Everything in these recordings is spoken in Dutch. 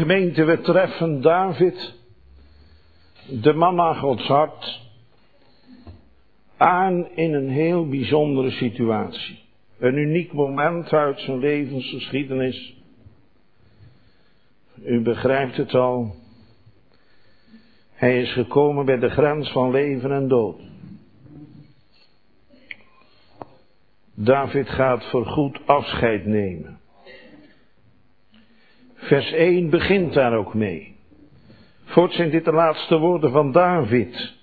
Gemeente, we treffen David, de man naar Gods hart, aan in een heel bijzondere situatie. Een uniek moment uit zijn levensgeschiedenis. U begrijpt het al. Hij is gekomen bij de grens van leven en dood. David gaat voorgoed afscheid nemen. Vers 1 begint daar ook mee. Voorts zijn dit de laatste woorden van David.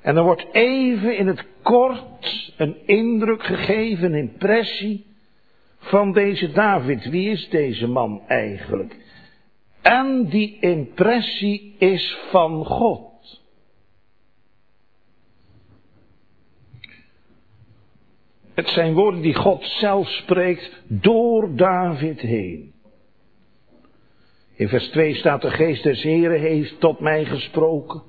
En er wordt even in het kort een indruk gegeven, een impressie van deze David. Wie is deze man eigenlijk? En die impressie is van God. Het zijn woorden die God zelf spreekt door David heen. In vers 2 staat de geest des Heren heeft tot mij gesproken.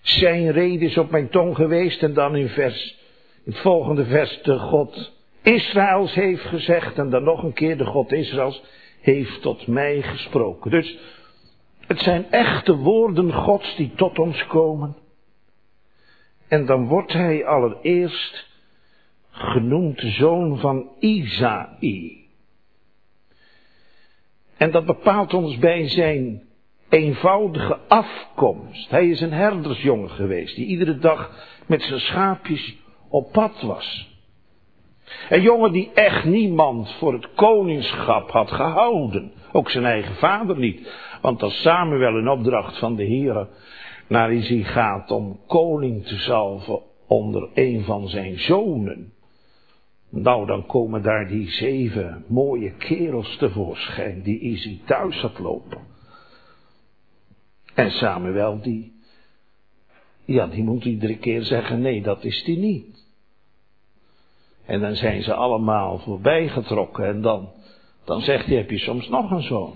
Zijn reden is op mijn tong geweest en dan in vers, in het volgende vers de God Israëls heeft gezegd en dan nog een keer de God Israëls heeft tot mij gesproken. Dus het zijn echte woorden Gods die tot ons komen. En dan wordt hij allereerst genoemd zoon van Isaï. En dat bepaalt ons bij zijn eenvoudige afkomst. Hij is een herdersjongen geweest die iedere dag met zijn schaapjes op pad was. Een jongen die echt niemand voor het koningschap had gehouden. Ook zijn eigen vader niet. Want als Samuel een opdracht van de Heer naar Izzy gaat om koning te zalven onder een van zijn zonen. Nou, dan komen daar die zeven mooie kerels tevoorschijn die Izzy thuis had lopen. En Samuel die, ja, die moet iedere keer zeggen, nee, dat is die niet. En dan zijn ze allemaal voorbijgetrokken en dan, dan zegt hij, heb je soms nog een zoon?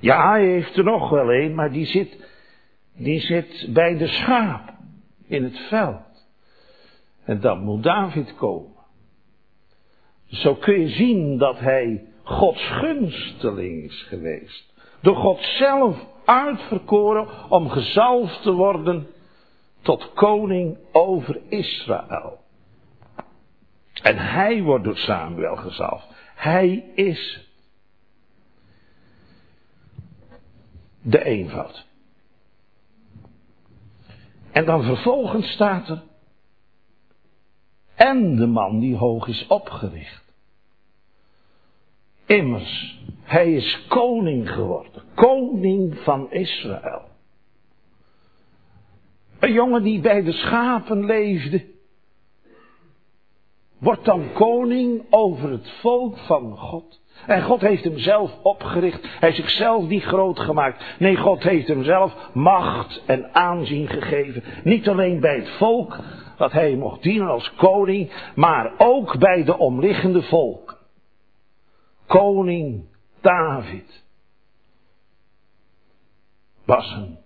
Ja, hij heeft er nog wel een, maar die zit, die zit bij de schaap in het veld. En dan moet David komen. Zo kun je zien dat hij Gods gunsteling is geweest. Door God zelf uitverkoren om gezalfd te worden tot koning over Israël. En hij wordt door Samuel gezalfd. Hij is de eenvoud. En dan vervolgens staat er. En de man die hoog is opgericht. Immers, hij is koning geworden. Koning van Israël. Een jongen die bij de schapen leefde. Wordt dan koning over het volk van God. En God heeft hem zelf opgericht. Hij zichzelf niet groot gemaakt. Nee, God heeft hem zelf macht en aanzien gegeven. Niet alleen bij het volk, dat hij mocht dienen als koning, maar ook bij de omliggende volken. Koning David was een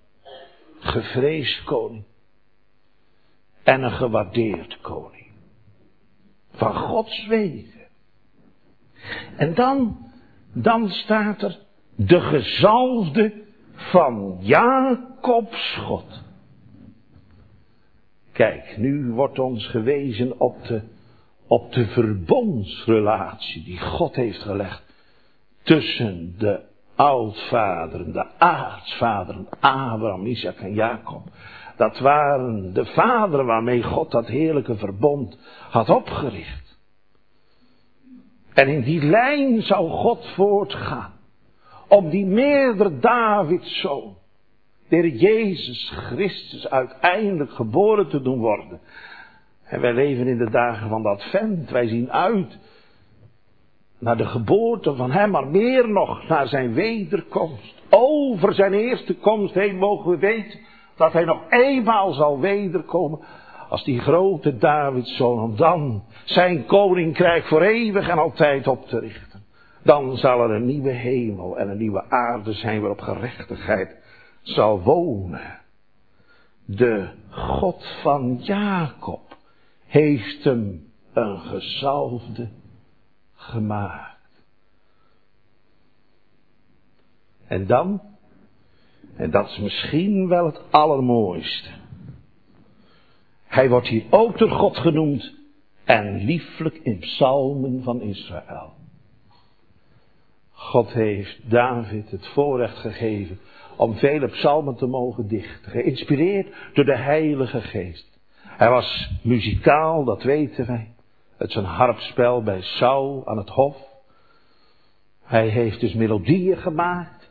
gevreesd koning en een gewaardeerd koning. Van Gods wegen. En dan, dan staat er de gezalfde van Jacobs God. Kijk, nu wordt ons gewezen op de op de verbondsrelatie die God heeft gelegd tussen de oudvaderen, de aartsvaderen, Abraham, Isaac en Jacob. Dat waren de vaderen waarmee God dat heerlijke verbond had opgericht. En in die lijn zou God voortgaan. Om die meerdere Davidszoon, de Jezus Christus, uiteindelijk geboren te doen worden. En wij leven in de dagen van dat vent. Wij zien uit naar de geboorte van hem, maar meer nog naar zijn wederkomst. Over zijn eerste komst heen mogen we weten dat hij nog eenmaal zal wederkomen als die grote Davidszoon om dan zijn koninkrijk voor eeuwig en altijd op te richten. Dan zal er een nieuwe hemel en een nieuwe aarde zijn waarop gerechtigheid zal wonen. De God van Jacob heeft hem een gezalfde gemaakt. En dan, en dat is misschien wel het allermooiste. Hij wordt hier ook door God genoemd en lieflijk in psalmen van Israël. God heeft David het voorrecht gegeven om vele psalmen te mogen dichten, geïnspireerd door de Heilige Geest. Hij was muzikaal, dat weten wij. Het een harpspel bij Saul aan het hof. Hij heeft dus melodieën gemaakt,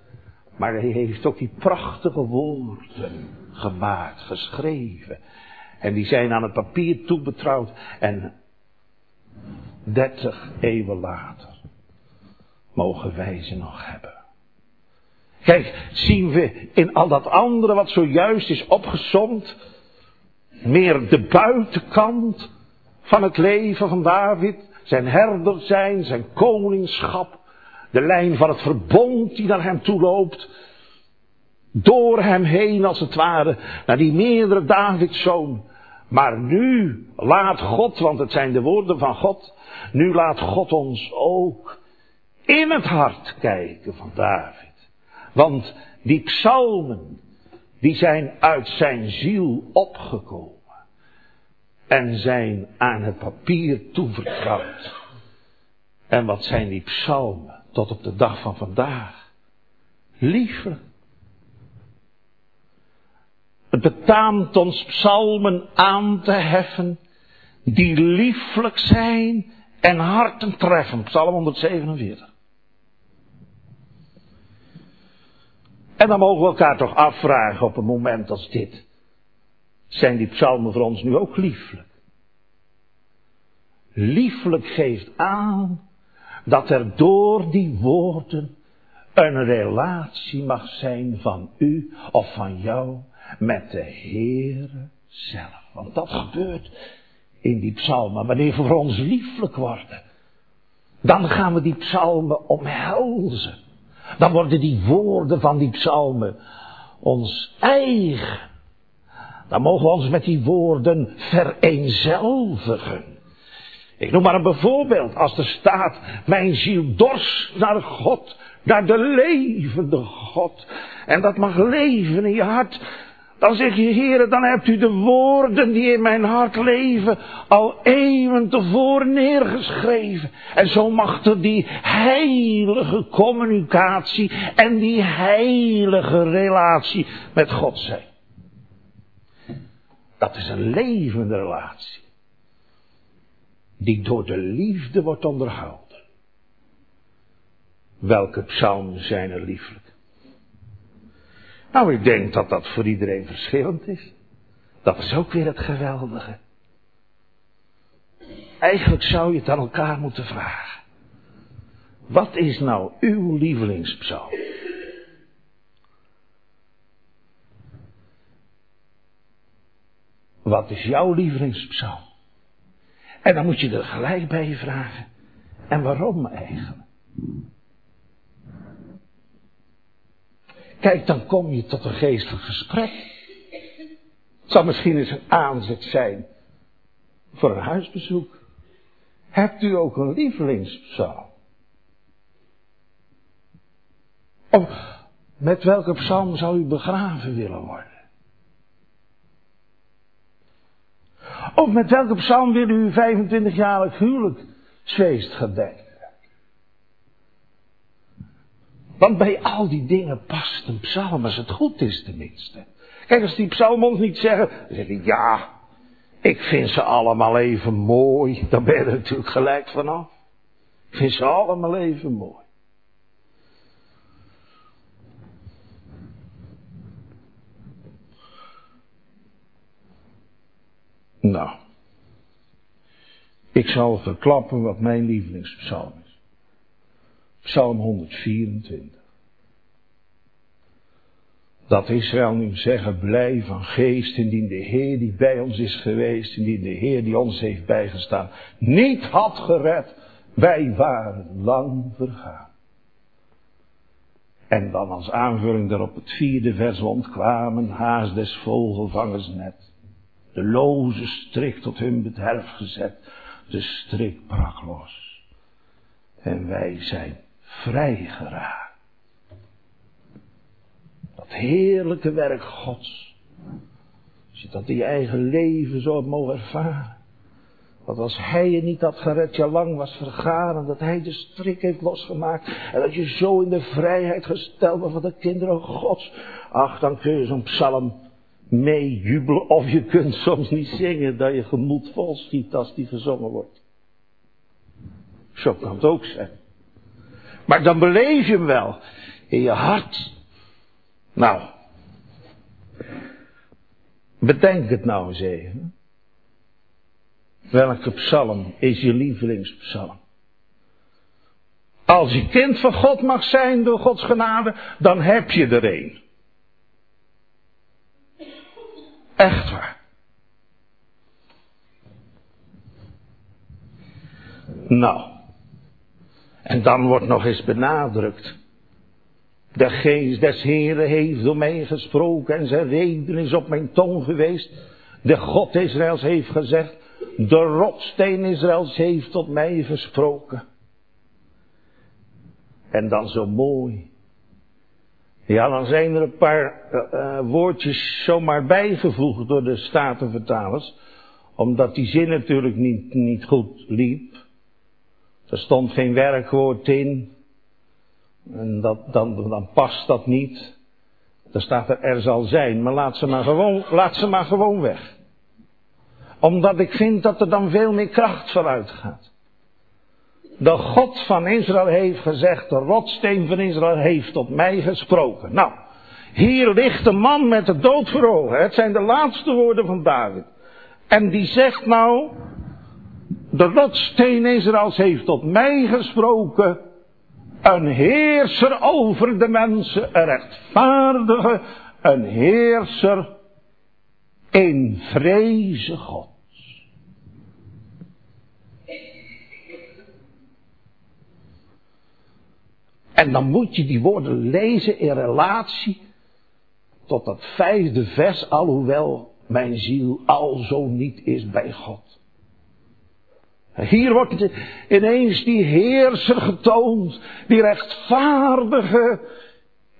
maar hij heeft ook die prachtige woorden gemaakt, geschreven. En die zijn aan het papier toebetrouwd en dertig eeuwen later mogen wij ze nog hebben. Kijk, zien we in al dat andere wat zojuist is opgezomd, meer de buitenkant van het leven van David, zijn herder zijn, zijn koningschap, de lijn van het verbond die naar hem toe loopt, door hem heen als het ware, naar die meerdere Davids zoon. Maar nu laat God, want het zijn de woorden van God, nu laat God ons ook in het hart kijken van David. Want die psalmen, die zijn uit zijn ziel opgekomen. En zijn aan het papier toevertrouwd. En wat zijn die psalmen tot op de dag van vandaag? Lieflijk. Het betaamt ons psalmen aan te heffen die lieflijk zijn en harten treffen. Psalm 147. En dan mogen we elkaar toch afvragen op een moment als dit. Zijn die psalmen voor ons nu ook lieflijk? Lieflijk geeft aan dat er door die woorden een relatie mag zijn van u of van jou met de Heere zelf. Want dat gebeurt in die psalmen. Wanneer voor ons lieflijk worden, dan gaan we die psalmen omhelzen. Dan worden die woorden van die psalmen ons eigen. Dan mogen we ons met die woorden vereenzelvigen. Ik noem maar een bijvoorbeeld. Als er staat, mijn ziel dorst naar God, naar de levende God. En dat mag leven in je hart. Dan zeg je, heren, dan hebt u de woorden die in mijn hart leven al eeuwen tevoren neergeschreven. En zo mag er die heilige communicatie en die heilige relatie met God zijn. Dat is een levende relatie. Die door de liefde wordt onderhouden. Welke psalmen zijn er lieflijk? Nou, ik denk dat dat voor iedereen verschillend is. Dat is ook weer het geweldige. Eigenlijk zou je het aan elkaar moeten vragen. Wat is nou uw lievelingspsalm? Wat is jouw lievelingspsalm? En dan moet je er gelijk bij vragen. En waarom eigenlijk? Kijk, dan kom je tot een geestelijk gesprek. Het zal misschien eens een aanzet zijn voor een huisbezoek. Hebt u ook een lievelingspsalm? Of met welke psalm zou u begraven willen worden? Of met welke psalm wil u uw 25-jarig huwelijksfeest gedenken? Want bij al die dingen past een psalm als het goed is tenminste. Kijk, als die psalmons niet zeggen, dan zeg ik ja, ik vind ze allemaal even mooi. Dan ben je er natuurlijk gelijk vanaf. Ik vind ze allemaal even mooi. Nou, ik zal verklappen wat mijn lievelingspsalm. Psalm 124. Dat Israël nu zeggen, blij van geest, indien de Heer die bij ons is geweest, indien de Heer die ons heeft bijgestaan, niet had gered, wij waren lang vergaan. En dan als aanvulling daarop het vierde vers ontkwamen, haast des vogelvangers net. De loze strik tot hun bederf gezet, de strik brak los. En wij zijn vrijgeraakt. heerlijke werk Gods. Als je dat in je eigen leven zo hebt mogen ervaren. Dat als hij je niet had gered, je lang was vergaan. En dat hij de strik heeft losgemaakt. En dat je zo in de vrijheid gesteld was van de kinderen gods. Ach, dan kun je zo'n psalm meejubelen. Of je kunt soms niet zingen dat je gemoed vol schiet als die gezongen wordt. Zo kan het ook zijn. Maar dan beleef je hem wel. In je hart. Nou. Bedenk het nou eens even. Welke psalm is je lievelingspsalm? Als je kind van God mag zijn door Gods genade, dan heb je er een. Echt waar. Nou. En dan wordt nog eens benadrukt. De geest des Heren heeft door mij gesproken en zijn reden is op mijn tong geweest. De God Israëls heeft gezegd, de rotsteen Israëls heeft tot mij gesproken. En dan zo mooi. Ja, dan zijn er een paar uh, woordjes zomaar bijgevoegd door de Statenvertalers. Omdat die zin natuurlijk niet, niet goed liep. Er stond geen werkwoord in. En dat, dan, dan past dat niet. Dan staat er er zal zijn. Maar laat ze maar gewoon, laat ze maar gewoon weg omdat ik vind dat er dan veel meer kracht vanuit gaat. De God van Israël heeft gezegd, de rotsteen van Israël heeft tot mij gesproken. Nou, hier ligt een man met de dood voor ogen. Het zijn de laatste woorden van David. En die zegt nou, de rotsteen Israëls heeft tot mij gesproken. Een heerser over de mensen, een rechtvaardige, een heerser in vreze God. En dan moet je die woorden lezen in relatie tot dat vijfde vers, alhoewel mijn ziel al zo niet is bij God. Hier wordt ineens die heerser getoond, die rechtvaardige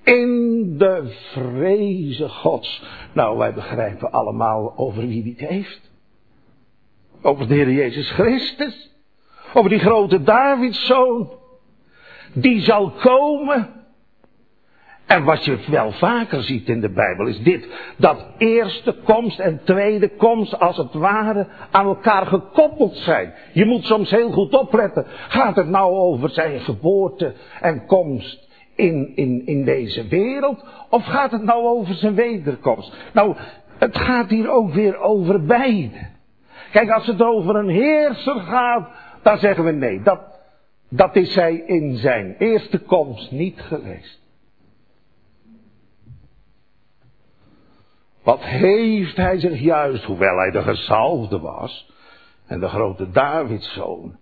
in de vreze Gods. Nou, wij begrijpen allemaal over wie die het heeft. Over de Heer Jezus Christus. Over die grote Davidszoon die zal komen. En wat je wel vaker ziet in de Bijbel is dit, dat eerste komst en tweede komst als het ware aan elkaar gekoppeld zijn. Je moet soms heel goed opletten. Gaat het nou over zijn geboorte en komst in, in, in deze wereld? Of gaat het nou over zijn wederkomst? Nou, het gaat hier ook weer over beide. Kijk, als het over een heerser gaat, dan zeggen we nee, dat, dat is hij in zijn eerste komst niet geweest. Wat heeft hij zich juist, hoewel hij de gezalfde was en de grote Davidszoon,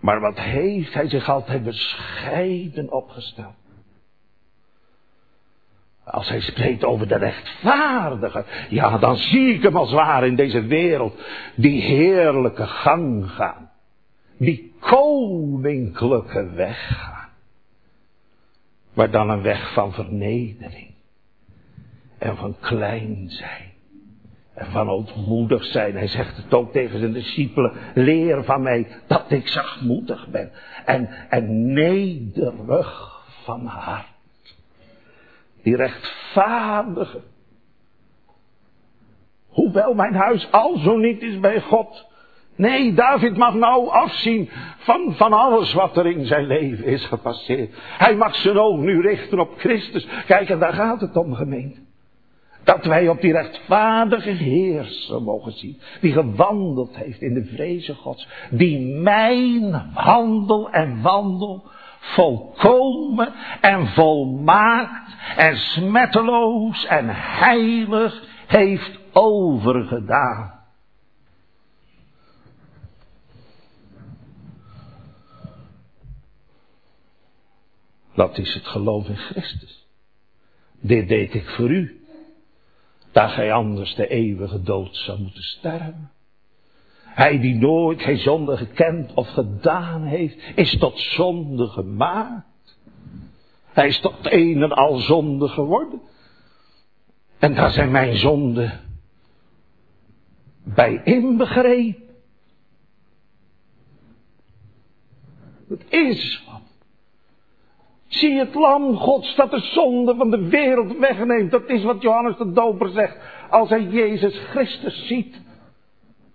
maar wat heeft hij zich altijd bescheiden opgesteld? Als hij spreekt over de rechtvaardige, ja, dan zie ik hem als waar in deze wereld die heerlijke gang gaan die koninklijke weg gaan. Maar dan een weg van vernedering. En van klein zijn. En van ootmoedig zijn. Hij zegt het ook tegen zijn discipelen. Leer van mij dat ik zachtmoedig ben. En, en nederig van hart. Die rechtvaardige. Hoewel mijn huis al zo niet is bij God. Nee, David mag nou afzien van, van alles wat er in zijn leven is gepasseerd. Hij mag zijn oog nu richten op Christus. Kijk, en daar gaat het om, gemeente. Dat wij op die rechtvaardige heerser mogen zien. Die gewandeld heeft in de vreze gods. Die mijn wandel en wandel volkomen en volmaakt en smetteloos en heilig heeft overgedaan. Dat is het geloof in Christus. Dit deed ik voor u. Dat gij anders de eeuwige dood zou moeten sterven. Hij die nooit geen zonde gekend of gedaan heeft, is tot zonde gemaakt. Hij is tot een en al zonde geworden. En daar zijn mijn zonden bij inbegrepen. Het is. Zie het lam Gods dat de zonde van de wereld wegneemt. Dat is wat Johannes de Doper zegt. Als hij Jezus Christus ziet.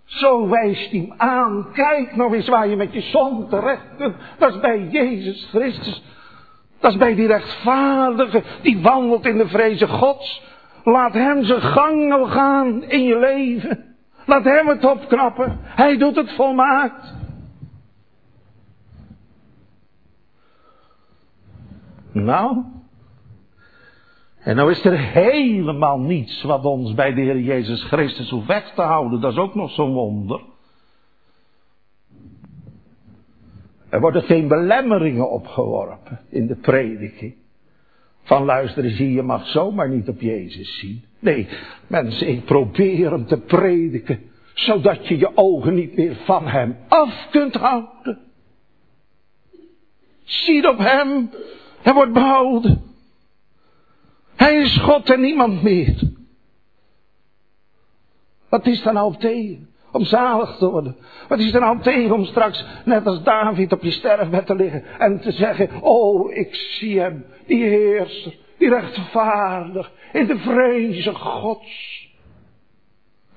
Zo wijst hij hem aan. Kijk nog eens waar je met je zon terecht kunt. Dat is bij Jezus Christus. Dat is bij die rechtvaardige die wandelt in de vreze Gods. Laat hem zijn gang gaan in je leven. Laat hem het opknappen. Hij doet het volmaakt. Nou, en nou is er helemaal niets wat ons bij de Heer Jezus Christus hoeft weg te houden. Dat is ook nog zo'n wonder. Er worden geen belemmeringen opgeworpen in de prediking. Van luisteren, zie je mag zomaar niet op Jezus zien. Nee, mensen, ik probeer hem te prediken. Zodat je je ogen niet meer van hem af kunt houden. Zie op hem. Hij wordt behouden. Hij is God en niemand meer. Wat is er nou tegen? Om zalig te worden. Wat is er nou tegen om straks, net als David, op je sterfbed te liggen en te zeggen, oh, ik zie hem, die heerser, die rechtvaardig, in de vrezen Gods.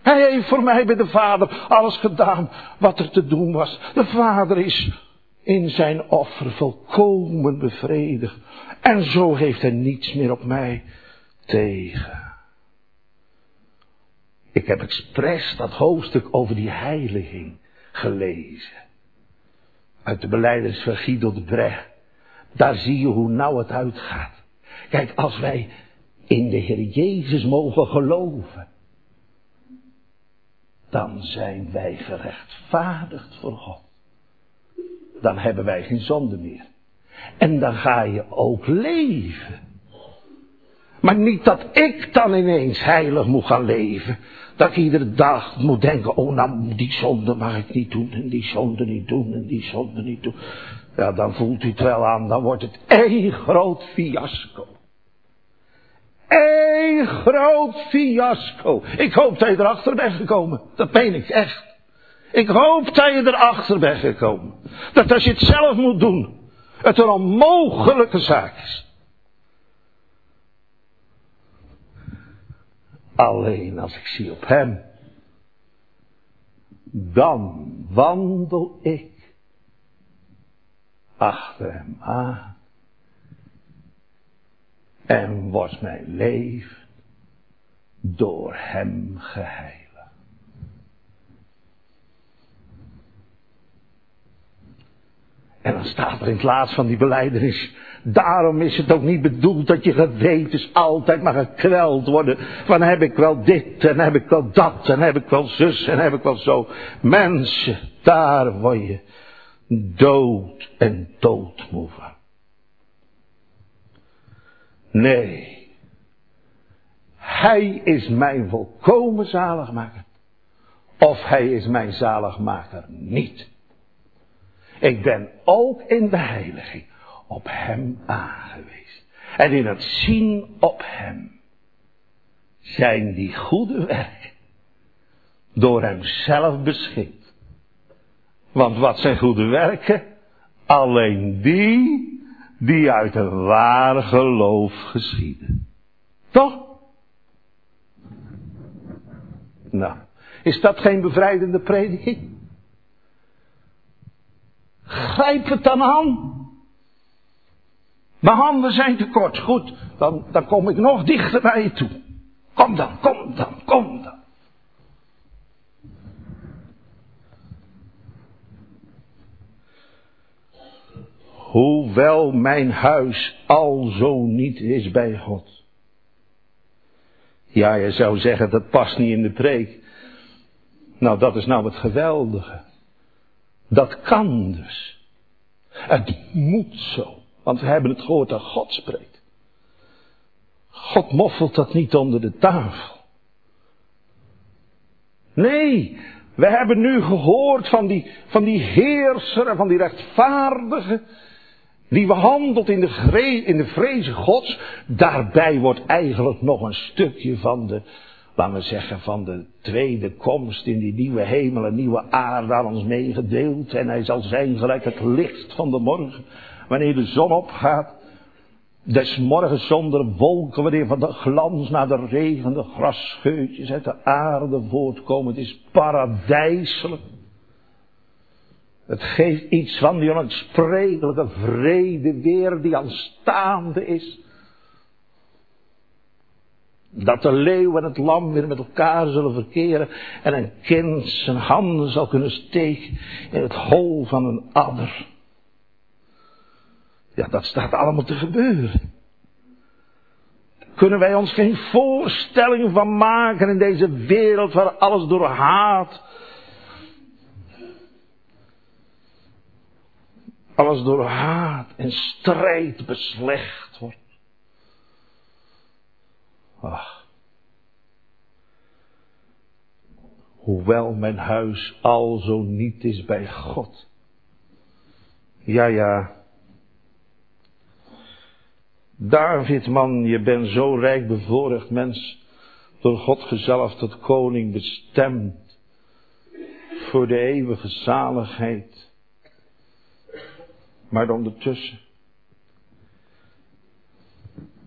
Hij heeft voor mij bij de Vader alles gedaan wat er te doen was. De Vader is in zijn offer volkomen bevredigd. En zo heeft hij niets meer op mij tegen. Ik heb expres dat hoofdstuk over die heiliging gelezen. Uit de beleiders van Guido de Brecht. Daar zie je hoe nauw het uitgaat. Kijk, als wij in de Heer Jezus mogen geloven, dan zijn wij gerechtvaardigd voor God. Dan hebben wij geen zonde meer. En dan ga je ook leven. Maar niet dat ik dan ineens heilig moet gaan leven. Dat ik iedere dag moet denken, oh nou die zonde mag ik niet doen en die zonde niet doen en die zonde niet doen. Ja, dan voelt u het wel aan, dan wordt het één groot fiasco. Eén groot fiasco. Ik hoop dat je erachter bent gekomen. Dat meen ik echt. Ik hoop dat je erachter bent gekomen. Dat als je het zelf moet doen, het een onmogelijke zaak is. Alleen als ik zie op Hem, dan wandel ik achter Hem aan en wordt mijn leven door Hem geheiligd. En dan staat er in het laatst van die beleidenis. Daarom is het ook niet bedoeld dat je gewetens altijd maar gekweld worden. Van heb ik wel dit en heb ik wel dat en heb ik wel zus en heb ik wel zo. Mensen, daar word je dood en doodmoe van. Nee. Hij is mijn volkomen zaligmaker. Of hij is mijn zaligmaker niet. Ik ben ook in de heiliging op Hem aangewezen. En in het zien op Hem zijn die goede werken door Hem zelf beschikt. Want wat zijn goede werken? Alleen die die uit een ware geloof geschieden. Toch? Nou, is dat geen bevrijdende prediking? Grijp het dan aan. Mijn handen zijn te kort. Goed, dan, dan kom ik nog dichter bij je toe. Kom dan, kom dan, kom dan. Hoewel mijn huis al zo niet is bij God. Ja, je zou zeggen dat past niet in de preek. Nou, dat is nou het geweldige. Dat kan dus. Het moet zo. Want we hebben het gehoord dat God spreekt. God moffelt dat niet onder de tafel. Nee, we hebben nu gehoord van die, van die heerser en van die rechtvaardige. Die wandelt in de, in de vrezen gods. Daarbij wordt eigenlijk nog een stukje van de, laten we zeggen, van de tweede komst in die nieuwe hemel en nieuwe aarde aan ons meegedeeld. En hij zal zijn gelijk het licht van de morgen. Wanneer de zon opgaat. Des morgens zonder wolken, wanneer van de glans naar de regen de grasscheutjes uit de aarde voortkomen. Het is paradijselijk. Het geeft iets van die onuitsprekelijke vrede weer die aanstaande is. Dat de leeuw en het lam weer met elkaar zullen verkeren en een kind zijn handen zal kunnen steken in het hol van een adder. Ja, dat staat allemaal te gebeuren. Kunnen wij ons geen voorstelling van maken in deze wereld waar alles door haat alles door haat en strijd beslecht wordt. Ach. Hoewel mijn huis al zo niet is bij God. Ja, ja. David, man, je bent zo rijk bevoorrecht mens, door God gezelf tot koning bestemd, voor de eeuwige zaligheid. Maar ondertussen.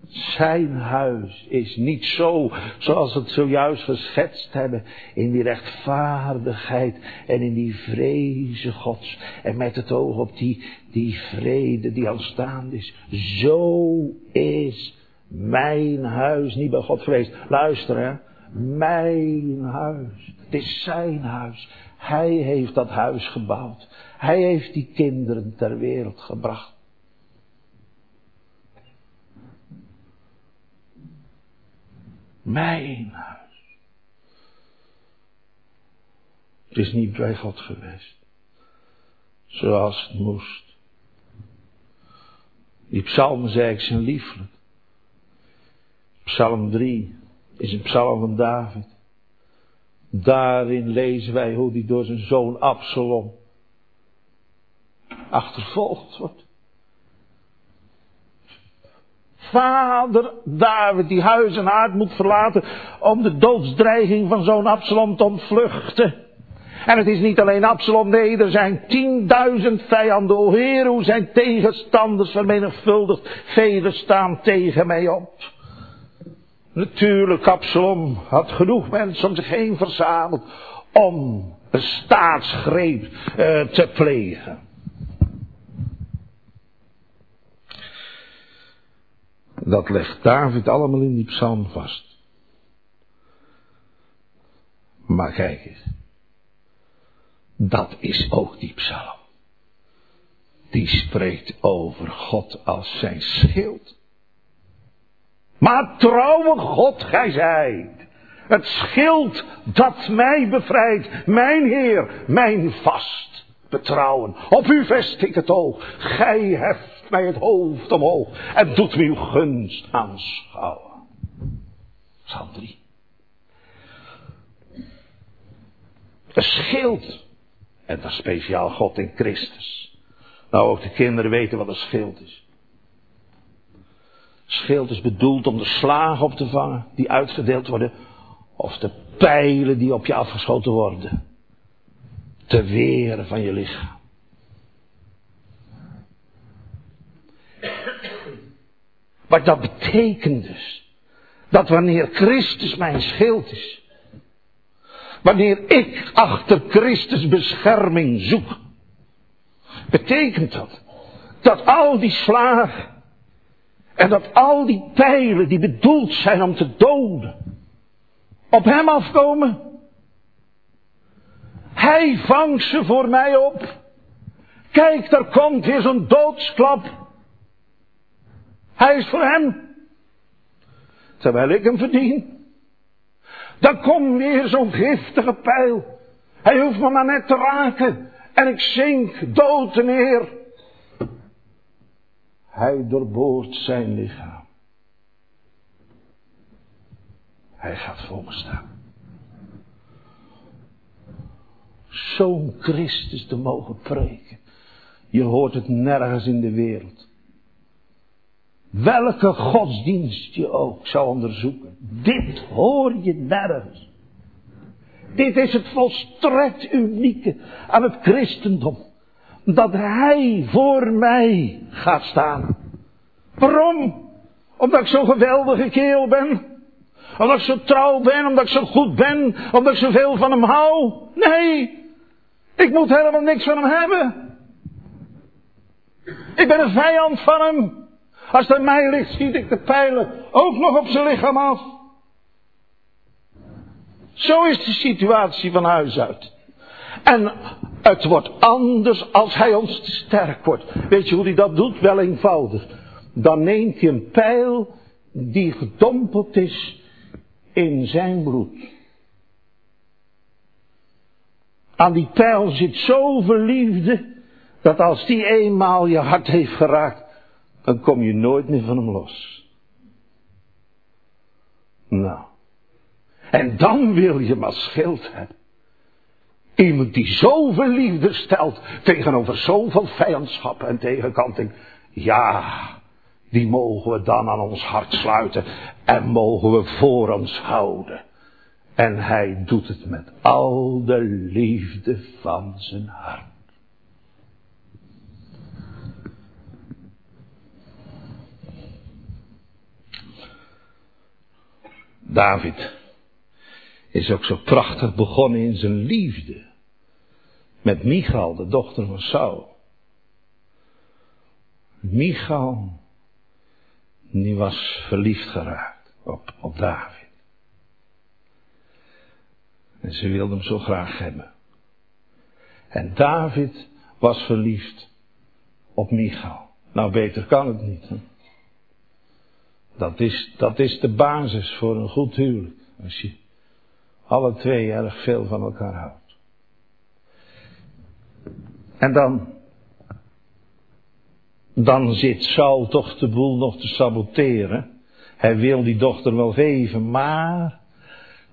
Zijn huis is niet zo zoals we het zojuist geschetst hebben. In die rechtvaardigheid en in die vreze gods. En met het oog op die, die vrede die aanstaande is. Zo is mijn huis niet bij God geweest. Luister hè. Mijn huis. Het is zijn huis. Hij heeft dat huis gebouwd. Hij heeft die kinderen ter wereld gebracht. Mijn huis. Het is niet bij God geweest. Zoals het moest. Die psalmen zei ik zijn lieflijk. Psalm 3 is een psalm van David. Daarin lezen wij hoe hij door zijn zoon Absalom achtervolgd wordt. Vader David die huis en haard moet verlaten om de doodsdreiging van zo'n Absalom te ontvluchten. En het is niet alleen Absalom, nee, er zijn tienduizend vijanden. O Heer, hoe zijn tegenstanders vermenigvuldigd. Velen staan tegen mij op. Natuurlijk, Absalom had genoeg mensen om zich heen verzameld om een staatsgreep uh, te plegen. Dat legt David allemaal in die psalm vast. Maar kijk eens. Dat is ook die psalm. Die spreekt over God als zijn schild. Maar trouwe God gij zijt. Het schild dat mij bevrijdt. Mijn Heer, mijn vast betrouwen. Op u vest ik het oog. Gij heft mij het hoofd omhoog en doet me uw gunst aanschouwen. Psalm 3. Een schild. En dat speciaal God in Christus. Nou, ook de kinderen weten wat een schild is. Schild is bedoeld om de slagen op te vangen die uitgedeeld worden. Of de pijlen die op je afgeschoten worden. Te weren van je lichaam. Maar dat betekent dus dat wanneer Christus mijn schild is, wanneer ik achter Christus bescherming zoek, betekent dat dat al die slagen en dat al die pijlen die bedoeld zijn om te doden, op hem afkomen. Hij vangt ze voor mij op. Kijk, er komt weer zo'n doodsklap. Hij is voor hem. Terwijl ik hem verdien. Dan komt weer zo'n giftige pijl. Hij hoeft me maar net te raken. En ik zink dood neer. Hij doorboort zijn lichaam. Hij gaat voor staan. Zo'n Christus te mogen preken. Je hoort het nergens in de wereld. welke godsdienst je ook zou onderzoeken. Dit hoor je nergens. Dit is het volstrekt unieke aan het christendom. Dat hij voor mij gaat staan. Waarom? Omdat ik zo'n geweldige kerel ben? Omdat ik zo trouw ben? Omdat ik zo goed ben? Omdat ik zoveel van hem hou? Nee. Ik moet helemaal niks van hem hebben. Ik ben een vijand van hem. Als aan mij ligt, schiet ik de pijlen ook nog op zijn lichaam af. Zo is de situatie van huis uit. En het wordt anders als hij ons te sterk wordt. Weet je hoe hij dat doet? Wel eenvoudig. Dan neemt hij een pijl die gedompeld is in zijn bloed. Aan die pijl zit zoveel liefde, dat als die eenmaal je hart heeft geraakt, dan kom je nooit meer van hem los. Nou. En dan wil je maar schild hebben. Iemand die zoveel liefde stelt tegenover zoveel vijandschap en tegenkanting. Ja, die mogen we dan aan ons hart sluiten en mogen we voor ons houden. En hij doet het met al de liefde van zijn hart. David is ook zo prachtig begonnen in zijn liefde. Met Michal, de dochter van Saul. Michal, die was verliefd geraakt op, op David. En ze wilde hem zo graag hebben. En David was verliefd op Michal. Nou, beter kan het niet. Dat is, dat is de basis voor een goed huwelijk. Als je alle twee erg veel van elkaar houdt. En dan, dan zit Saul toch de boel nog te saboteren. Hij wil die dochter wel geven, maar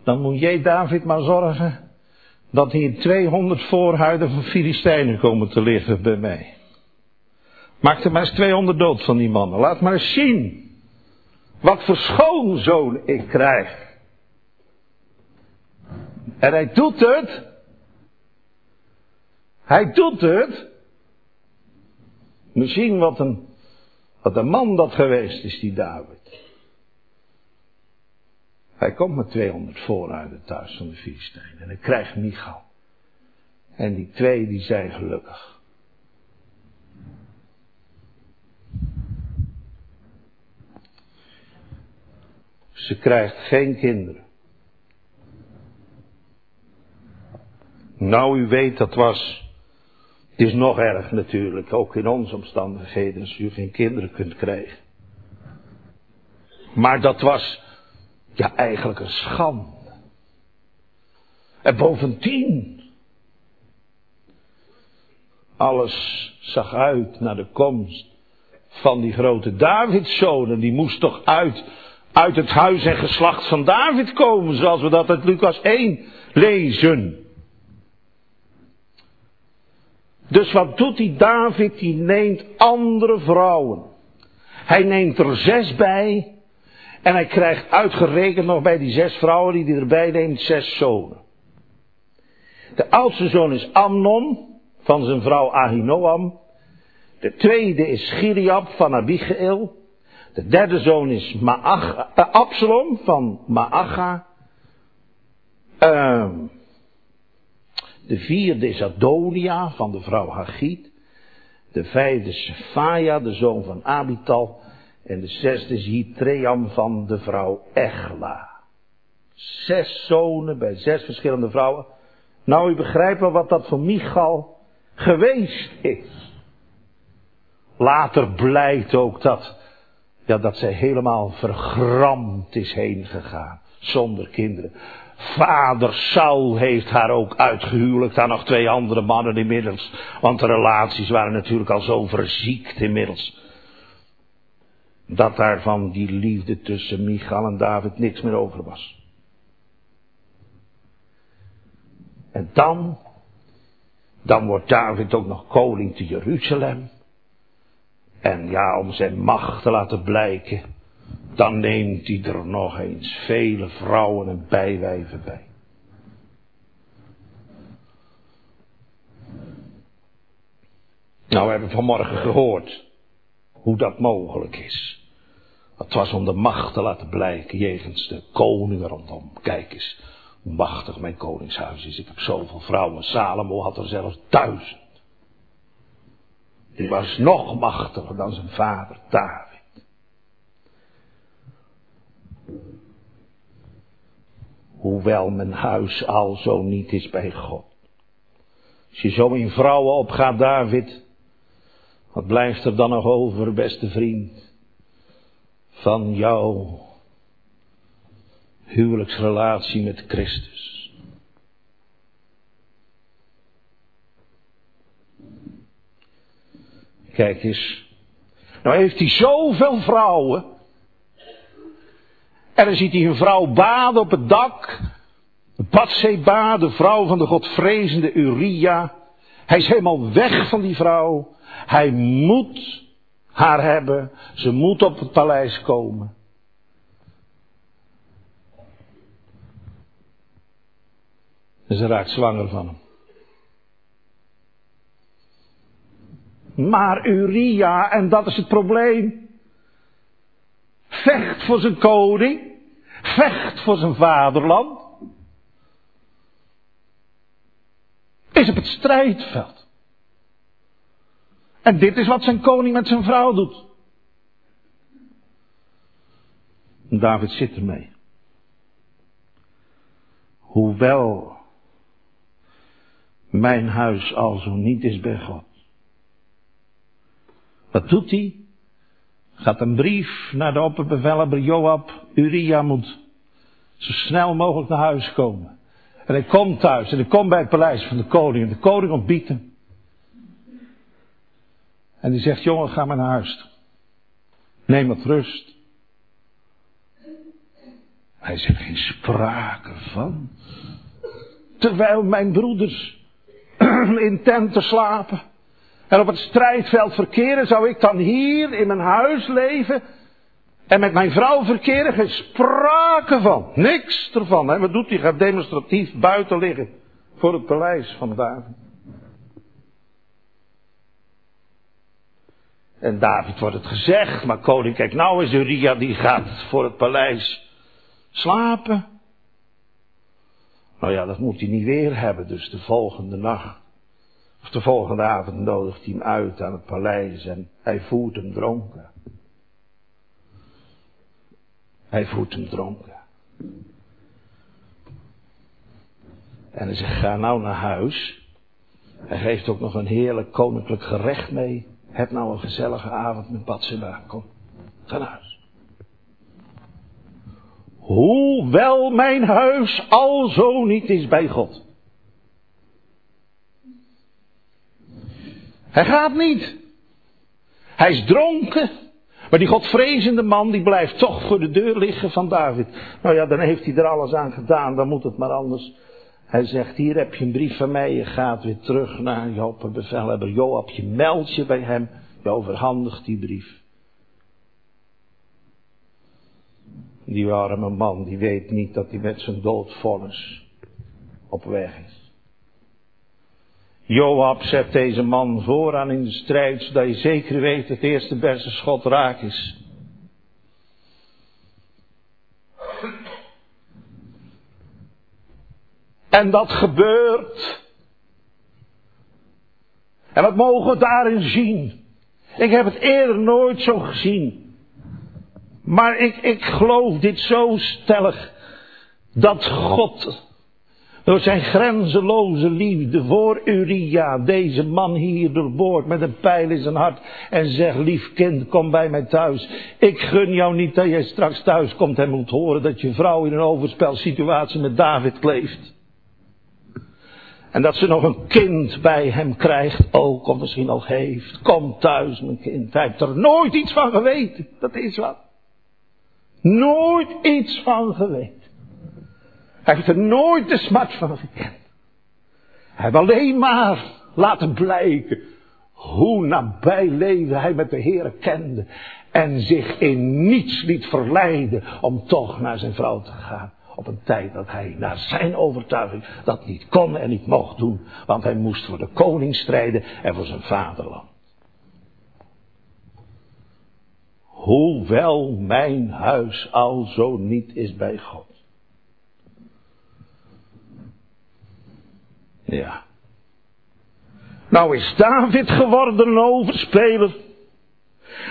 dan moet jij David maar zorgen dat hier 200 voorhuiden van Filistijnen komen te liggen bij mij. Maak er maar eens 200 dood van die mannen. Laat maar eens zien wat voor schoonzoon ik krijg. En hij doet het. Hij doet het. Misschien wat een, wat een man dat geweest is, die David. Hij komt met 200 vooruit thuis van de Filistijnen. En hij krijgt Michal. En die twee die zijn gelukkig. Ze krijgt geen kinderen. Nou, u weet, dat was. Het is nog erg natuurlijk, ook in onze omstandigheden, als u geen kinderen kunt krijgen. Maar dat was, ja, eigenlijk een schande. En bovendien, alles zag uit naar de komst van die grote Davidszoon. die moest toch uit uit het huis en geslacht van David komen, zoals we dat uit Lucas 1 lezen. Dus wat doet die David? Die neemt andere vrouwen. Hij neemt er zes bij. En hij krijgt uitgerekend nog bij die zes vrouwen die hij erbij neemt, zes zonen. De oudste zoon is Amnon, van zijn vrouw Ahinoam. De tweede is Giliab van Abigail. De derde zoon is Maach, uh, Absalom van Maacha. Uh, de vierde is Adonia van de vrouw Hagiet. De vijfde is Sephaia, de zoon van Abital. En de zesde is Hitream van de vrouw Echla. Zes zonen bij zes verschillende vrouwen. Nou, u begrijpt wel wat dat voor Michal geweest is. Later blijkt ook dat ja, dat zij helemaal vergramd is heen gegaan. Zonder kinderen. Vader Saul heeft haar ook uitgehuwelijkt aan nog twee andere mannen inmiddels. Want de relaties waren natuurlijk al zo verziekt inmiddels. Dat daar van die liefde tussen Michal en David niks meer over was. En dan, dan wordt David ook nog koning te Jeruzalem. En ja, om zijn macht te laten blijken, dan neemt hij er nog eens vele vrouwen en bijwijven bij. Nou, we hebben vanmorgen gehoord hoe dat mogelijk is. Het was om de macht te laten blijken jegens de koningen rondom. Kijk eens, hoe machtig mijn koningshuis is. Ik heb zoveel vrouwen. Salomo had er zelfs duizend. Die was nog machtiger dan zijn vader David. Hoewel mijn huis al zo niet is bij God. Als je zo in vrouwen opgaat, David, wat blijft er dan nog over, beste vriend, van jouw huwelijksrelatie met Christus? Kijk eens. Nou heeft hij zoveel vrouwen. En dan ziet hij een vrouw baden op het dak. Batseba, de vrouw van de godvrezende Uria. Hij is helemaal weg van die vrouw. Hij moet haar hebben. Ze moet op het paleis komen. En ze raakt zwanger van hem. Maar Uria, en dat is het probleem, vecht voor zijn koning, vecht voor zijn vaderland, is op het strijdveld. En dit is wat zijn koning met zijn vrouw doet. David zit ermee. Hoewel mijn huis al zo niet is bij God. Wat doet hij? Gaat een brief naar de opperbevelhebber Joab. Uria moet zo snel mogelijk naar huis komen. En hij komt thuis en hij komt bij het paleis van de koning. En de koning ontbiedt hem. En die zegt, jongen, ga maar naar huis. Neem wat rust. Hij zegt, geen sprake van. Terwijl mijn broeders in tenten slapen en op het strijdveld verkeren, zou ik dan hier in mijn huis leven en met mijn vrouw verkeren? Geen sprake van. Niks ervan. Hè? Wat doet hij? Gaat demonstratief buiten liggen voor het paleis van David. En David wordt het gezegd, maar koning, kijk nou is Uriah die gaat voor het paleis slapen. Nou ja, dat moet hij niet weer hebben, dus de volgende nacht. Of de volgende avond nodigt hij hem uit aan het paleis en hij voert hem dronken. Hij voert hem dronken. En hij zegt, ga nou naar huis. Hij geeft ook nog een heerlijk koninklijk gerecht mee. Heb nou een gezellige avond met Batseba. Kom, ga naar huis. Hoewel mijn huis al zo niet is bij God. Hij gaat niet. Hij is dronken. Maar die godvrezende man die blijft toch voor de deur liggen van David. Nou ja, dan heeft hij er alles aan gedaan. Dan moet het maar anders. Hij zegt, hier heb je een brief van mij. Je gaat weer terug naar je opperbevelhebber Joab. Je meldt je bij hem. Je overhandigt die brief. Die arme man, die weet niet dat hij met zijn doodvonnis op weg is. Joab zet deze man vooraan in de strijd, zodat je zeker weet dat het eerste beste schot raak is. En dat gebeurt. En wat mogen we daarin zien? Ik heb het eerder nooit zo gezien. Maar ik, ik geloof dit zo stellig. Dat God door zijn grenzeloze liefde voor Uria, deze man hier doorboort met een pijl in zijn hart en zegt, lief kind, kom bij mij thuis. Ik gun jou niet dat jij straks thuis komt en moet horen dat je vrouw in een overspelsituatie met David kleeft. En dat ze nog een kind bij hem krijgt ook, of misschien al heeft. Kom thuis, mijn kind. Hij heeft er nooit iets van geweten. Dat is wat. Nooit iets van geweten. Hij heeft er nooit de smart van gekend. Hij heeft alleen maar laten blijken Hoe nabij leven hij met de Heer kende. En zich in niets liet verleiden om toch naar zijn vrouw te gaan. Op een tijd dat hij naar zijn overtuiging dat niet kon en niet mocht doen. Want hij moest voor de koning strijden en voor zijn vaderland. Hoewel mijn huis al zo niet is bij God. Ja. Nou is David geworden een overspeler.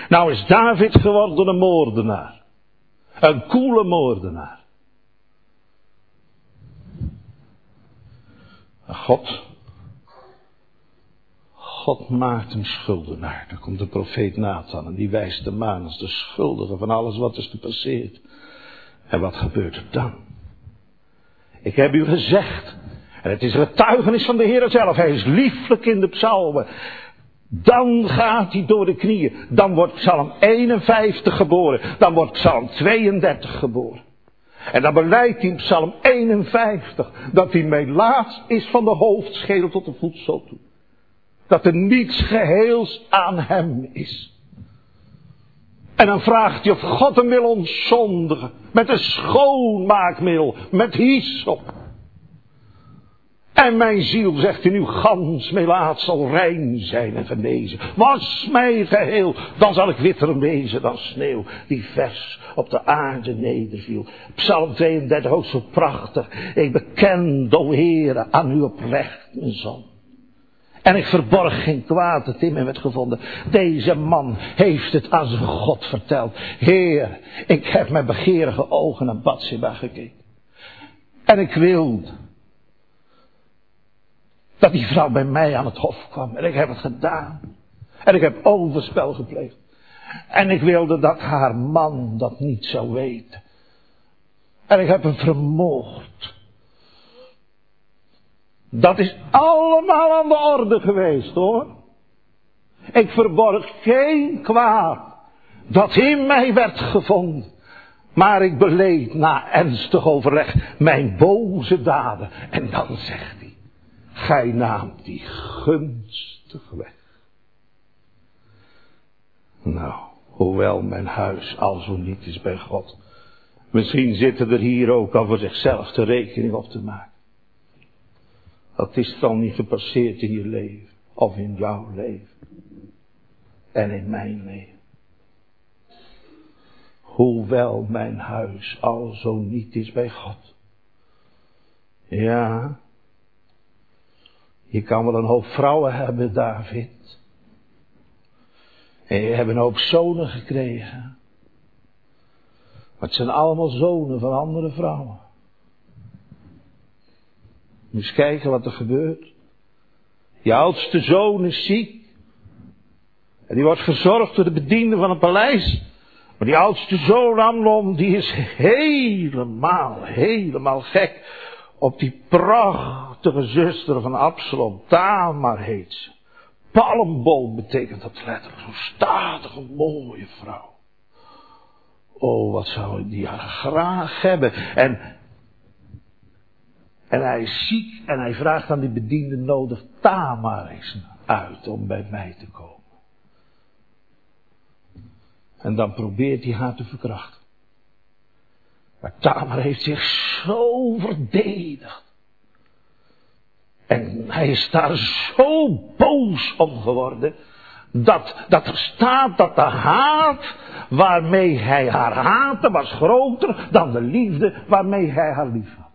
Nou is David geworden een moordenaar. Een koele moordenaar. God, God maakt hem schuldenaar. Dan komt de profeet Nathan en die wijst hem aan als de schuldige van alles wat is gepasseerd. En wat gebeurt er dan? Ik heb u gezegd, en het is een getuigenis van de Heer zelf, hij is lieflijk in de psalmen. Dan gaat hij door de knieën. Dan wordt Psalm 51 geboren. Dan wordt Psalm 32 geboren. En dan beleidt hij in Psalm 51 dat hij melaats is van de hoofdschedel tot de voedsel toe. Dat er niets geheels aan hem is. En dan vraagt hij of God hem wil ontzondigen. Met een schoonmaakmiddel. Met hyssop. En mijn ziel, zegt hij nu, gans melaat zal rein zijn en genezen. Was mij geheel, dan zal ik witter wezen dan sneeuw, die vers op de aarde nederviel. Psalm 32, ook zo prachtig. Ik beken, o Heere, aan u oprecht mijn zon. En ik verborg geen kwaad dat in mij werd gevonden. Deze man heeft het aan zijn God verteld. Heer, ik heb met begeerige ogen naar Bathsheba gekeken. En ik wilde dat die vrouw bij mij aan het hof kwam. En ik heb het gedaan. En ik heb overspel gepleegd. En ik wilde dat haar man dat niet zou weten. En ik heb hem vermoord. Dat is allemaal aan de orde geweest hoor. Ik verborg geen kwaad dat in mij werd gevonden. Maar ik beleed na ernstig overleg mijn boze daden. En dan zegt. Gij naamt die gunstig weg. Nou, hoewel mijn huis al zo niet is bij God. Misschien zitten er hier ook al voor zichzelf de rekening op te maken. Dat is dan niet gepasseerd in je leven. Of in jouw leven. En in mijn leven. Hoewel mijn huis al zo niet is bij God. Ja, je kan wel een hoop vrouwen hebben, David. En je hebt een hoop zonen gekregen. Maar het zijn allemaal zonen van andere vrouwen. Moet eens kijken wat er gebeurt. Je oudste zoon is ziek. En die wordt verzorgd door de bediende van het paleis. Maar die oudste zoon Amnon, die is helemaal, helemaal gek op die prachtige zuster van Absalom. Tamar heet ze. Palmbol betekent dat letterlijk. Zo'n statige, mooie vrouw. Oh, wat zou ik die graag hebben. En, en hij is ziek en hij vraagt aan die bediende nodig Tamar eens uit om bij mij te komen. En dan probeert hij haar te verkrachten. Maar Tamar heeft zich zo verdedigd. En hij is daar zo boos om geworden. Dat, dat er staat dat de haat waarmee hij haar haatte was groter dan de liefde waarmee hij haar lief had.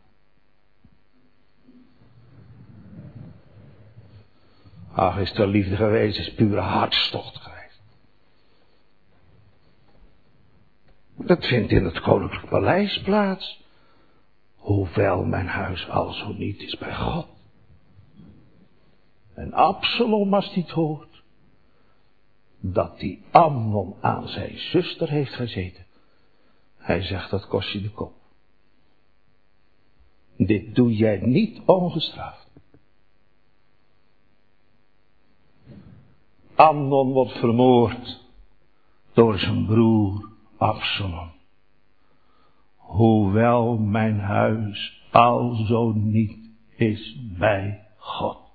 Ach, is er liefde geweest, is pure hartstocht geweest. Dat vindt in het koninklijk paleis plaats. Hoewel mijn huis al zo niet is bij God. En Absalom, als hij het hoort, dat die Amnon aan zijn zuster heeft gezeten. Hij zegt, dat kost je de kop. Dit doe jij niet ongestraft. Amnon wordt vermoord door zijn broer Absalom. Hoewel mijn huis al zo niet is bij God.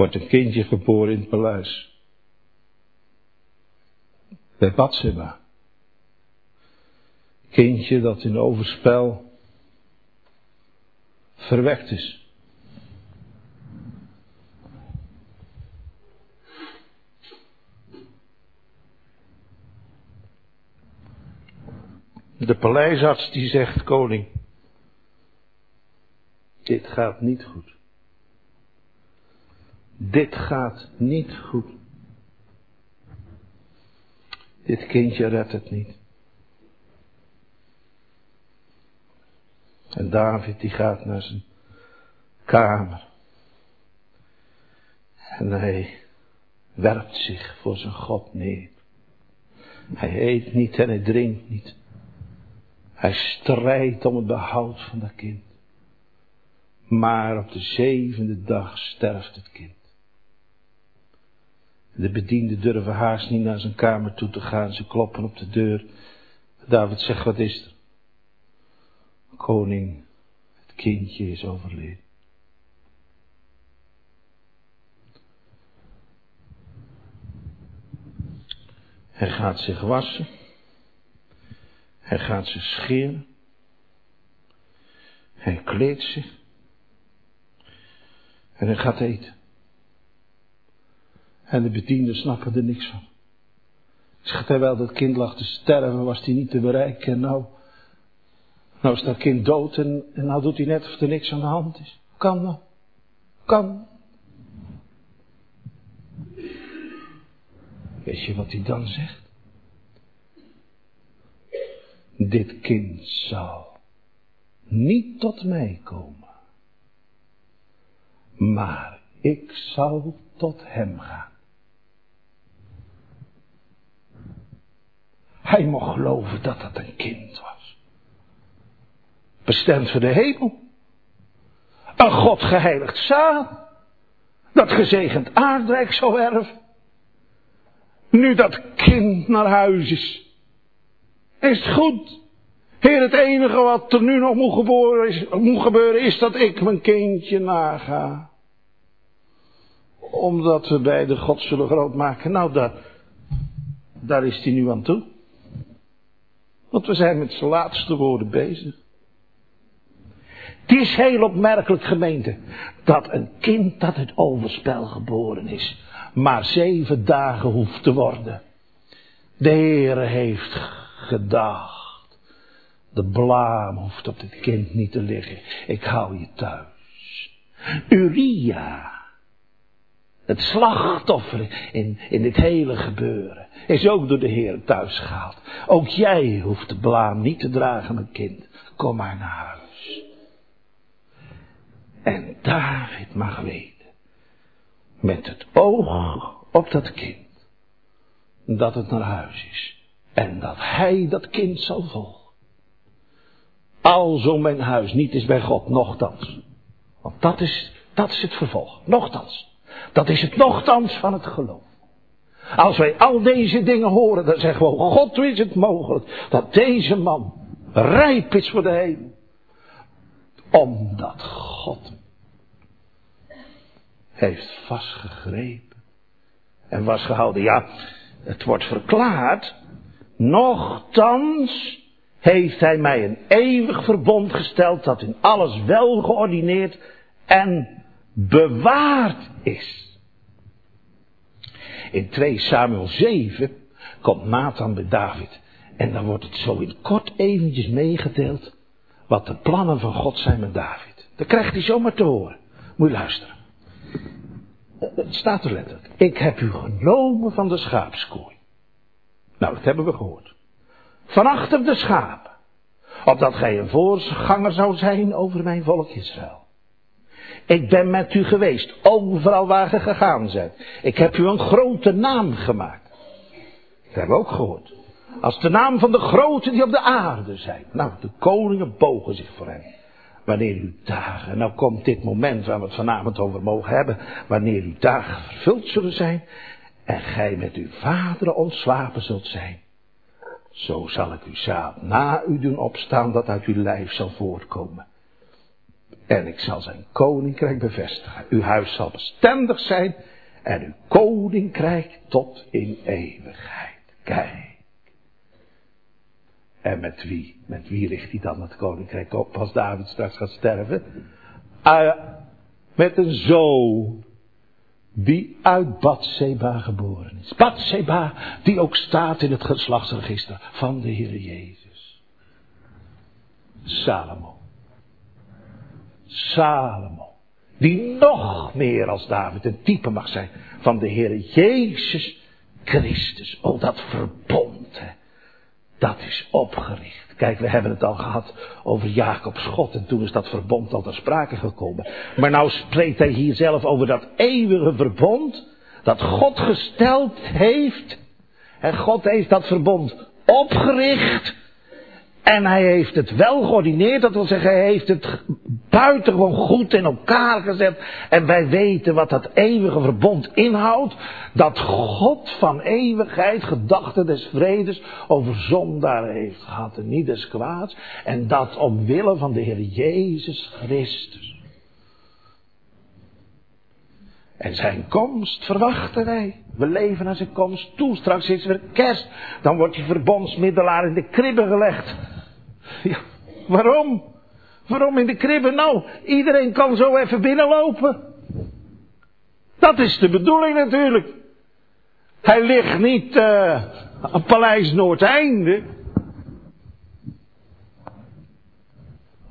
Wordt een kindje geboren in het paleis. Bij Batseba. Kindje dat in overspel verwekt is. De paleisarts die zegt, koning, dit gaat niet goed. Dit gaat niet goed. Dit kindje redt het niet. En David die gaat naar zijn kamer. En hij werpt zich voor zijn God neer. Hij eet niet en hij drinkt niet. Hij strijdt om het behoud van dat kind. Maar op de zevende dag sterft het kind. De bedienden durven haast niet naar zijn kamer toe te gaan. Ze kloppen op de deur. David zegt, wat is er? Koning, het kindje is overleden. Hij gaat zich wassen. Hij gaat zich scheren. Hij kleedt zich. En hij gaat eten. En de bedienden snappen er niks van. Terwijl dat kind lag te sterven, was hij niet te bereiken. En nou, nou is dat kind dood en, nou doet hij net of er niks aan de hand is. Kan nou. Kan. Weet je wat hij dan zegt? Dit kind zal niet tot mij komen, maar ik zal tot hem gaan. Hij mocht geloven dat dat een kind was. Bestemd voor de hemel. Een God geheiligd zaad. Dat gezegend aardrijk zou erven. Nu dat kind naar huis is. Is het goed? Heer, het enige wat er nu nog moet gebeuren, is, moet gebeuren is dat ik mijn kindje naga. Omdat we bij de God zullen groot maken. Nou, daar, daar is hij nu aan toe. Want we zijn met zijn laatste woorden bezig. Het is heel opmerkelijk gemeente dat een kind dat het overspel geboren is, maar zeven dagen hoeft te worden. De Heere heeft gedacht. De blaam hoeft op dit kind niet te liggen. Ik hou je thuis. Uria. Het slachtoffer in, in dit hele gebeuren is ook door de Heer thuis gehaald. Ook jij hoeft de blaam niet te dragen, mijn kind. Kom maar naar huis. En David mag weten, met het oog op dat kind, dat het naar huis is. En dat hij dat kind zal volgen. Alzo mijn huis niet is bij God, nochtans. Want dat is, dat is het vervolg, nochtans. Dat is het nochtans van het geloof. Als wij al deze dingen horen, dan zeggen we, God, hoe is het mogelijk dat deze man rijp is voor de hemel? Omdat God heeft vastgegrepen en was gehouden. Ja, het wordt verklaard, nochtans heeft hij mij een eeuwig verbond gesteld dat in alles wel geordineerd en bewaard is. In 2 Samuel 7 komt Nathan bij David. En dan wordt het zo in kort eventjes meegedeeld wat de plannen van God zijn met David. Dan krijgt hij zomaar te horen. Moet je luisteren. Het staat er letterlijk. Ik heb u genomen van de schaapskooi. Nou, dat hebben we gehoord. Van achter de schapen. Opdat gij een voorganger zou zijn over mijn volk Israël. Ik ben met u geweest, overal waar ge gegaan bent. Ik heb u een grote naam gemaakt. Dat hebben we ook gehoord. Als de naam van de grote die op de aarde zijn. Nou, de koningen bogen zich voor hem. Wanneer uw dagen, nou komt dit moment waar we het vanavond over mogen hebben. Wanneer uw dagen vervuld zullen zijn. En gij met uw vaderen ontslapen zult zijn. Zo zal ik uw zaad na u doen opstaan dat uit uw lijf zal voortkomen. En ik zal zijn koninkrijk bevestigen. Uw huis zal bestendig zijn en uw koninkrijk tot in eeuwigheid. Kijk. En met wie? Met wie richt hij dan het koninkrijk op als David straks gaat sterven? Uh, met een zoon die uit Batseba geboren is. Batseba die ook staat in het geslachtsregister van de Heer Jezus. Salomo. Salomo. Die nog meer als David een type mag zijn van de Heer Jezus Christus. Oh, dat verbond, hè. Dat is opgericht. Kijk, we hebben het al gehad over Jacob's God en toen is dat verbond al ter sprake gekomen. Maar nou spreekt hij hier zelf over dat eeuwige verbond dat God gesteld heeft. En God heeft dat verbond opgericht en hij heeft het wel geordineerd, dat wil zeggen, hij heeft het buitengewoon goed in elkaar gezet. En wij weten wat dat eeuwige verbond inhoudt. Dat God van eeuwigheid gedachten des vredes over zondaren heeft gehad en niet des kwaads. En dat omwille van de Heer Jezus Christus. En zijn komst verwachten wij. We leven naar zijn komst toe. Straks is weer kerst. Dan wordt die verbondsmiddelaar in de kribben gelegd. Ja, waarom? Waarom in de kribben? Nou, iedereen kan zo even binnenlopen. Dat is de bedoeling natuurlijk. Hij ligt niet uh, aan Paleis Noordeinde.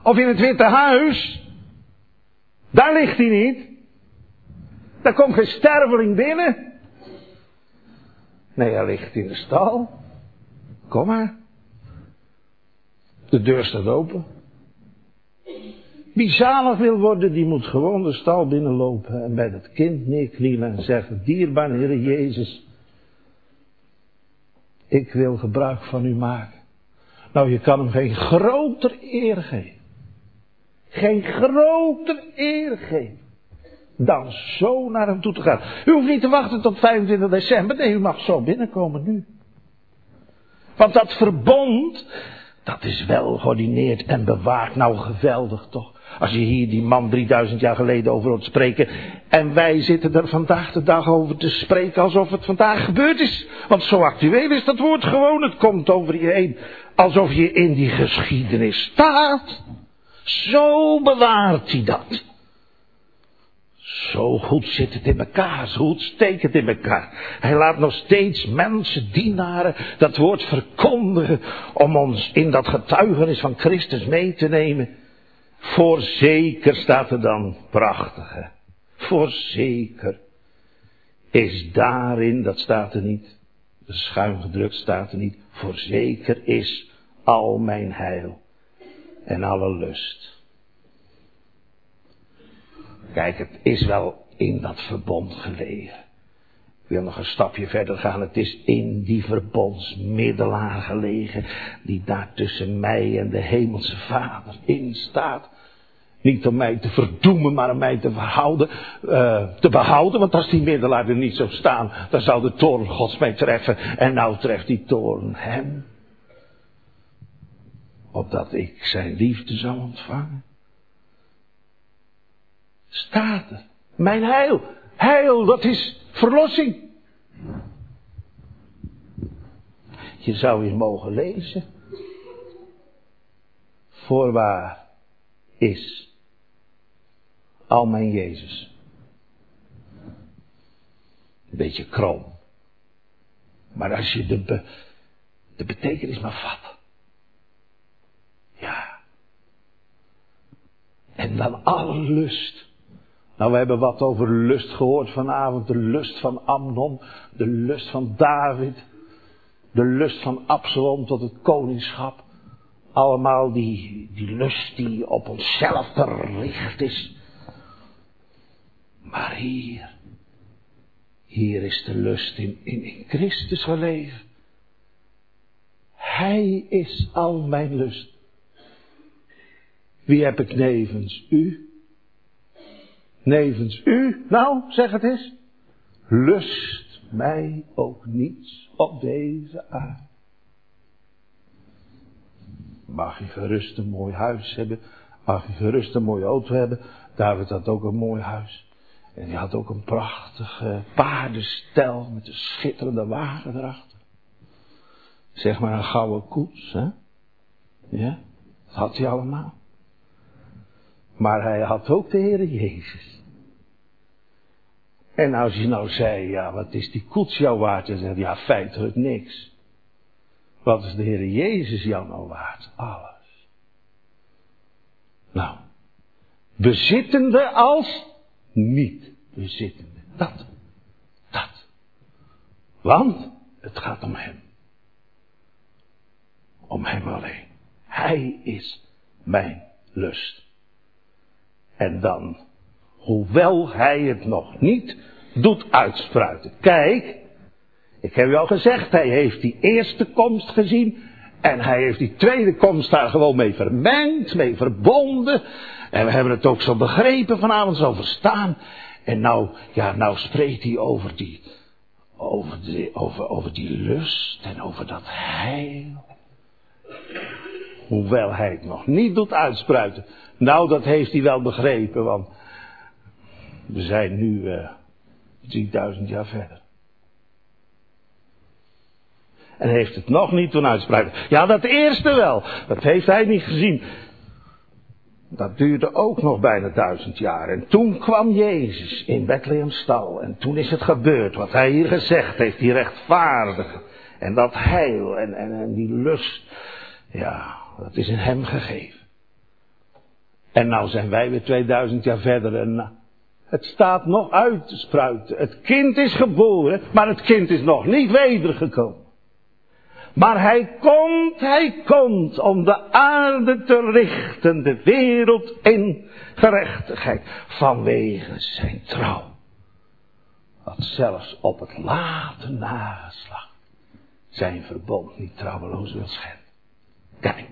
Of in het Witte Huis. Daar ligt hij niet. Daar komt geen sterveling binnen. Nee, hij ligt in de stal. Kom maar. De deur staat open. Wie zalig wil worden, die moet gewoon de stal binnenlopen en bij dat kind neerknielen en zeggen, dierbaar Heer Jezus, ik wil gebruik van u maken. Nou, je kan hem geen groter eer geven. Geen groter eer geven. Dan zo naar hem toe te gaan. U hoeft niet te wachten tot 25 december. Nee, u mag zo binnenkomen nu. Want dat verbond, dat is wel geordineerd en bewaard. Nou, geweldig toch. Als je hier die man 3000 jaar geleden over hoort spreken. En wij zitten er vandaag de dag over te spreken alsof het vandaag gebeurd is. Want zo actueel is dat woord gewoon. Het komt over je heen. Alsof je in die geschiedenis staat. Zo bewaart hij dat. Zo goed zit het in elkaar, zo goed steekt het in elkaar. Hij laat nog steeds mensen, dienaren, dat woord verkondigen om ons in dat getuigenis van Christus mee te nemen. Voorzeker staat er dan, prachtige, voorzeker is daarin, dat staat er niet, schuin gedrukt staat er niet, voorzeker is al mijn heil en alle lust. Kijk, het is wel in dat verbond gelegen. Ik wil nog een stapje verder gaan. Het is in die verbondsmiddelaar gelegen. Die daar tussen mij en de hemelse vader in staat. Niet om mij te verdoemen, maar om mij te, verhouden, uh, te behouden. Want als die middelaar er niet zou staan, dan zou de toorn gods mij treffen. En nou treft die toorn hem. Opdat ik zijn liefde zou ontvangen. Staat er. Mijn heil. Heil, dat is verlossing. Je zou hier mogen lezen. Voorwaar is al mijn Jezus. Een beetje krom. Maar als je de, be, de betekenis maar vat. Ja. En dan alle lust nou, we hebben wat over lust gehoord vanavond. De lust van Amnon, de lust van David, de lust van Absalom tot het koningschap. Allemaal die, die lust die op onszelf gericht is. Maar hier, hier is de lust in, in, in Christus gelegen. Hij is al mijn lust. Wie heb ik nevens u? Nevens u, nou zeg het eens, lust mij ook niets op deze aarde. Mag je gerust een mooi huis hebben, Mag je gerust een mooie auto hebben. David had ook een mooi huis. En die had ook een prachtige paardenstel met een schitterende wagen erachter. Zeg maar een gouden koets, hè? Ja, dat had hij allemaal. Maar hij had ook de Heer Jezus. En als je nou zei, ja, wat is die koets jou waard? En zei, ja, feitelijk niks. Wat is de Heer Jezus jou nou waard? Alles. Nou, bezittende als niet bezittende. Dat. Dat. Want het gaat om Hem. Om Hem alleen. Hij is mijn lust. En dan, hoewel Hij het nog niet doet uitspruiten. Kijk, ik heb u al gezegd, Hij heeft die eerste komst gezien. En hij heeft die tweede komst daar gewoon mee vermengd, mee verbonden. En we hebben het ook zo begrepen vanavond, zo verstaan. En nou, ja, nou spreekt hij over die, over over, over die lust en over dat heil. Hoewel hij het nog niet doet uitspruiten. Nou, dat heeft hij wel begrepen, want we zijn nu uh, eh, 3000 jaar verder. En heeft het nog niet doen uitspruiten. Ja, dat eerste wel. Dat heeft hij niet gezien. Dat duurde ook nog bijna duizend jaar. En toen kwam Jezus in Bethlehemstal. En toen is het gebeurd wat hij hier gezegd heeft, die rechtvaardige. En dat heil en, en, en die lust. Ja, dat is in hem gegeven. En nou zijn wij weer 2000 jaar verder en nou, het staat nog uit te spruiten. Het kind is geboren, maar het kind is nog niet wedergekomen. Maar hij komt, hij komt om de aarde te richten, de wereld in gerechtigheid, vanwege zijn trouw. Wat zelfs op het late nageslacht zijn verbond niet trouweloos wil schenden. Kijk,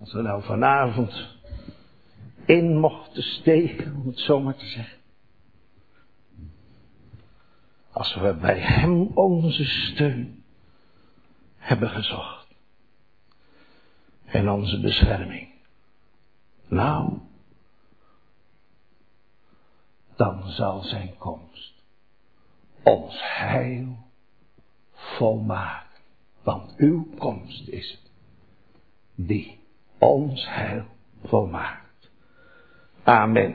als we nou vanavond in mochten steken, om het zo maar te zeggen. Als we bij hem onze steun hebben gezocht. En onze bescherming. Nou, dan zal zijn komst ons heil volmaken. Want uw komst is het die ons heil volmaakt. Amen.